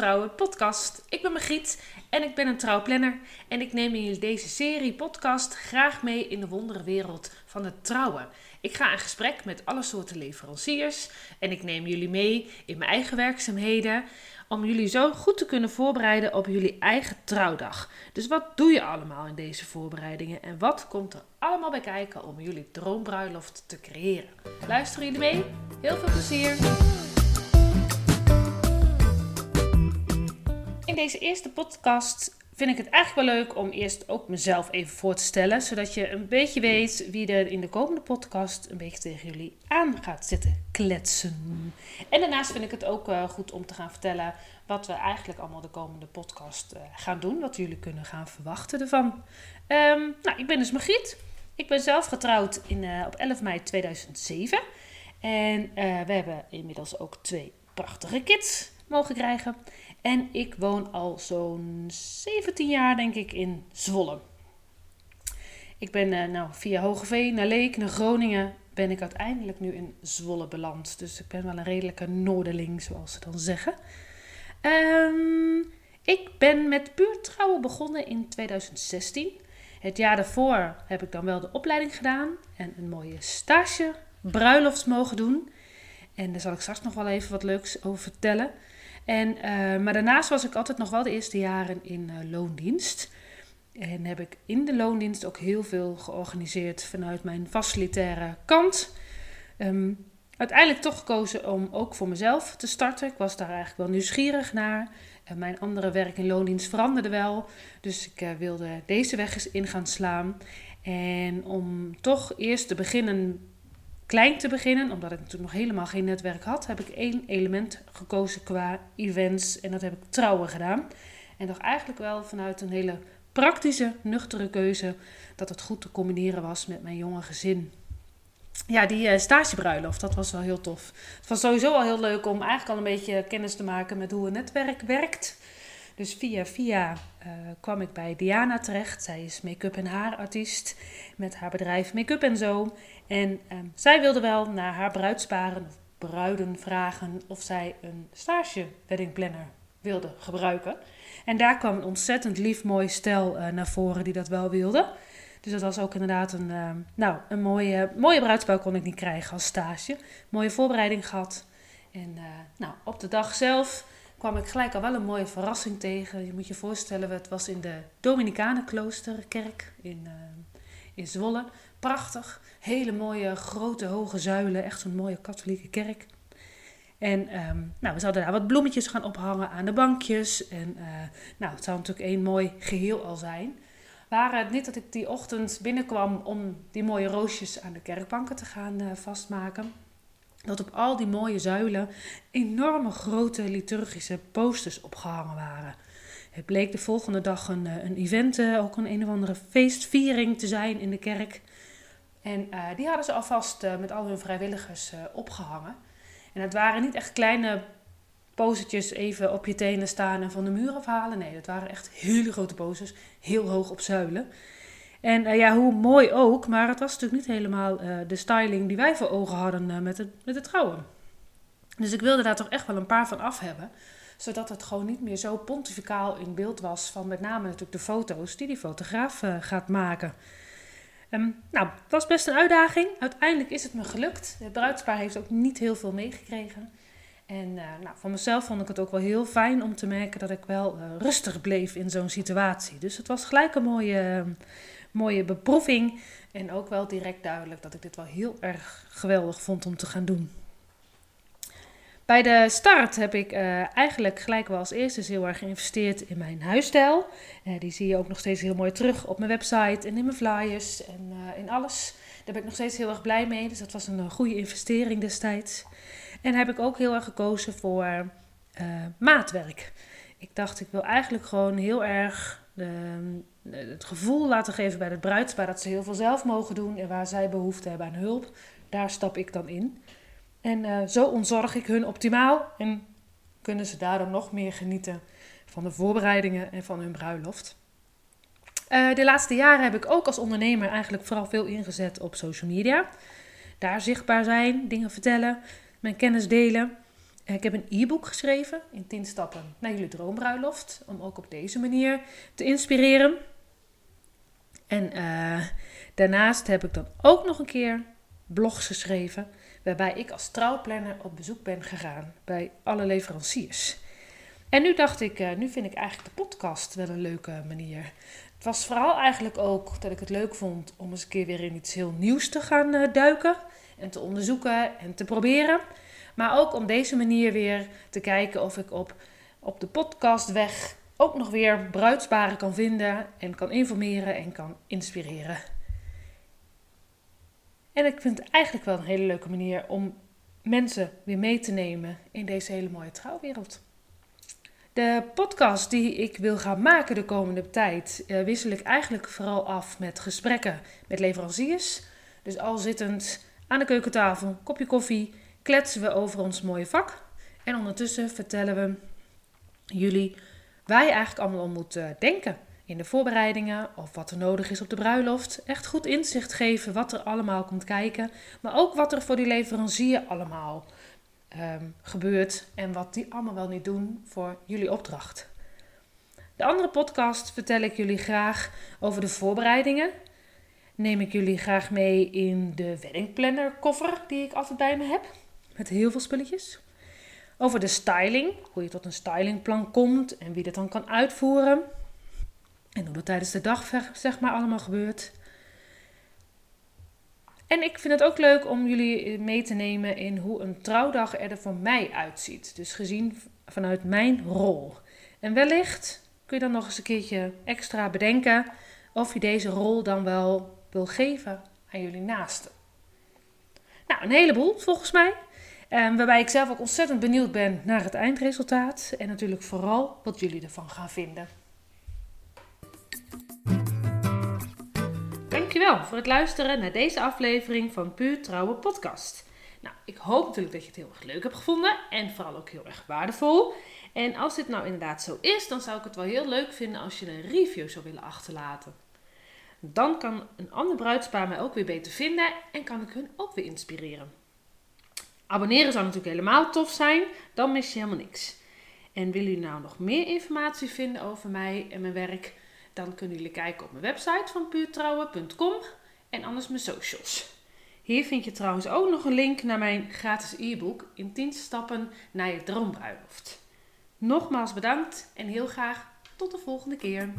Trouwen podcast. Ik ben Margriet en ik ben een trouwplanner. En ik neem in deze serie podcast graag mee in de wonderenwereld van het trouwen. Ik ga in gesprek met alle soorten leveranciers en ik neem jullie mee in mijn eigen werkzaamheden om jullie zo goed te kunnen voorbereiden op jullie eigen trouwdag. Dus wat doe je allemaal in deze voorbereidingen en wat komt er allemaal bij kijken om jullie droombruiloft te creëren? Luisteren jullie mee? Heel veel plezier! Deze eerste podcast vind ik het eigenlijk wel leuk om eerst ook mezelf even voor te stellen, zodat je een beetje weet wie er in de komende podcast een beetje tegen jullie aan gaat zitten kletsen. En daarnaast vind ik het ook uh, goed om te gaan vertellen wat we eigenlijk allemaal de komende podcast uh, gaan doen, wat jullie kunnen gaan verwachten ervan. Um, nou, ik ben dus Margriet. Ik ben zelf getrouwd in, uh, op 11 mei 2007. En we hebben inmiddels ook twee prachtige kids mogen krijgen. En ik woon al zo'n 17 jaar, denk ik, in Zwolle. Ik ben uh, nou, via Hogeveen naar Leek, naar Groningen, ben ik uiteindelijk nu in Zwolle beland. Dus ik ben wel een redelijke noorderling, zoals ze dan zeggen. Um, ik ben met buurtrouwen begonnen in 2016. Het jaar daarvoor heb ik dan wel de opleiding gedaan en een mooie stage bruiloft mogen doen. En daar zal ik straks nog wel even wat leuks over vertellen. En, uh, maar daarnaast was ik altijd nog wel de eerste jaren in uh, loondienst. En heb ik in de loondienst ook heel veel georganiseerd vanuit mijn facilitaire kant. Um, uiteindelijk toch gekozen om ook voor mezelf te starten. Ik was daar eigenlijk wel nieuwsgierig naar. En mijn andere werk in loondienst veranderde wel. Dus ik uh, wilde deze weg eens in gaan slaan. En om toch eerst te beginnen klein te beginnen, omdat ik natuurlijk nog helemaal geen netwerk had, heb ik één element gekozen qua events en dat heb ik trouwen gedaan. En toch eigenlijk wel vanuit een hele praktische, nuchtere keuze dat het goed te combineren was met mijn jonge gezin. Ja, die uh, stagebruiloft, dat was wel heel tof. Het was sowieso wel heel leuk om eigenlijk al een beetje kennis te maken met hoe een netwerk werkt. Dus via via uh, kwam ik bij Diana terecht. Zij is make-up en haarartiest met haar bedrijf Make-up en Zo. En um, zij wilde wel naar haar bruidsparen of bruiden vragen of zij een stage wedding planner wilde gebruiken. En daar kwam een ontzettend lief mooi stel uh, naar voren die dat wel wilde. Dus dat was ook inderdaad een, uh, nou, een mooie, mooie kon ik niet krijgen als stage. Mooie voorbereiding gehad. En uh, nou, op de dag zelf kwam ik gelijk al wel een mooie verrassing tegen. Je moet je voorstellen, het was in de Dominicanenkloosterkerk in, uh, in Zwolle. Prachtig. Hele mooie, grote, hoge zuilen. Echt een mooie katholieke kerk. En um, nou, we zouden daar wat bloemetjes gaan ophangen aan de bankjes. En uh, nou, het zou natuurlijk één mooi geheel al zijn. Waar het niet dat ik die ochtend binnenkwam om die mooie roosjes aan de kerkbanken te gaan uh, vastmaken dat op al die mooie zuilen enorme grote liturgische posters opgehangen waren. Het bleek de volgende dag een, eh, een event, eh, ook een een of andere feestviering te zijn in de kerk. En uh, die hadden ze alvast met al hun vrijwilligers opgehangen. En het waren niet echt kleine postertjes even op je tenen staan en van de muur afhalen. Nee, dat waren echt hele grote posters, heel hoog op zuilen. En uh, ja, hoe mooi ook, maar het was natuurlijk niet helemaal uh, de styling die wij voor ogen hadden uh, met, het, met het trouwen. Dus ik wilde daar toch echt wel een paar van af hebben, zodat het gewoon niet meer zo pontificaal in beeld was van met name natuurlijk de foto's die die fotograaf gaat maken. Um, nou, het was best een uitdaging. Uiteindelijk is het me gelukt. Het bruidspaar heeft ook niet heel veel meegekregen. En nou, van mezelf vond ik het ook wel heel fijn om te merken dat ik wel rustig bleef in zo'n situatie. Dus het was gelijk een mooie mooie beproeving. En ook wel direct duidelijk dat ik dit wel heel erg geweldig vond om te gaan doen. Bij de start heb ik uh, eigenlijk gelijk wel als eerste heel erg geïnvesteerd in mijn huisstijl. Uh, die zie je ook nog steeds heel mooi terug op mijn website en in mijn flyers en uh, in alles. Daar ben ik nog steeds heel erg blij mee. Dus dat was een goede investering destijds. En heb ik ook heel erg gekozen voor maatwerk. Ik dacht, ik wil eigenlijk gewoon heel erg het gevoel laten geven bij het bruidspaar dat ze heel veel zelf mogen doen en waar zij behoefte hebben aan hulp, daar stap ik dan in. En uh, zo ontzorg ik hun optimaal en kunnen ze daardoor nog meer genieten van de voorbereidingen en van hun bruiloft. Uh, de laatste jaren heb ik ook als ondernemer eigenlijk vooral veel ingezet op social media. Daar zichtbaar zijn, dingen vertellen, mijn kennis delen. Ik heb een e-book geschreven in 10 stappen naar jullie droombruiloft. Om ook op deze manier te inspireren. En uh, daarnaast heb ik dan ook nog een keer blogs geschreven. Waarbij ik als trouwplanner op bezoek ben gegaan bij alle leveranciers. En nu dacht ik, uh, nu vind ik eigenlijk de podcast wel een leuke manier. Het was vooral eigenlijk ook dat ik het leuk vond om eens een keer weer in iets heel nieuws te gaan uh, duiken. En te onderzoeken en te proberen. Maar ook om deze manier weer te kijken of ik op, op de podcastweg ook nog weer bruidsbaren kan vinden en kan informeren en kan inspireren. En ik vind het eigenlijk wel een hele leuke manier om mensen weer mee te nemen in deze hele mooie trouwwereld. De podcast die ik wil gaan maken de komende tijd uh, wissel ik eigenlijk vooral af met gesprekken met leveranciers. Dus al zittend aan de keukentafel, kopje koffie, kletsen we over ons mooie vak. En ondertussen vertellen we jullie waar je eigenlijk allemaal om moet eh, denken in de voorbereidingen of wat er nodig is op de bruiloft. Echt goed inzicht geven wat er allemaal komt kijken, maar ook wat er voor die leverancier allemaal um, gebeurt en wat die allemaal wel niet doen voor jullie opdracht. De andere podcast vertel ik jullie graag over de voorbereidingen. Neem ik jullie graag mee in de weddingplanner koffer die ik altijd bij me heb. Met heel veel spulletjes. Over de styling, hoe je tot een stylingplan komt en wie dat dan kan uitvoeren. En hoe dat tijdens de dag zeg maar allemaal gebeurt. En ik vind het ook leuk om jullie mee te nemen in hoe een trouwdag er voor mij uitziet. Dus gezien vanuit mijn rol. En wellicht kun je dan nog eens een keertje extra bedenken of je deze rol dan wel wil geven aan jullie naasten. Nou, een heleboel volgens mij. Um, waarbij ik zelf ook ontzettend benieuwd ben naar het eindresultaat. En natuurlijk vooral wat jullie ervan gaan vinden. Dankjewel voor het luisteren naar deze aflevering van Puur Trouwe Podcast. Nou, ik hoop natuurlijk dat je het heel erg leuk hebt gevonden en vooral ook heel erg waardevol. En als dit nou inderdaad zo is, dan zou ik het wel heel leuk vinden als je een review zou willen achterlaten. Dan kan een ander bruidspaar mij ook weer beter vinden en kan ik hun ook weer inspireren. Abonneren zou natuurlijk helemaal tof zijn, dan mis je helemaal niks. En willen jullie nou nog meer informatie vinden over mij en mijn werk? Dan kunnen jullie kijken op mijn website van puurtrouwen.com en anders mijn socials. Hier vind je trouwens ook nog een link naar mijn gratis e-book in 10 stappen naar je droombruiloft. Nogmaals bedankt en heel graag tot de volgende keer.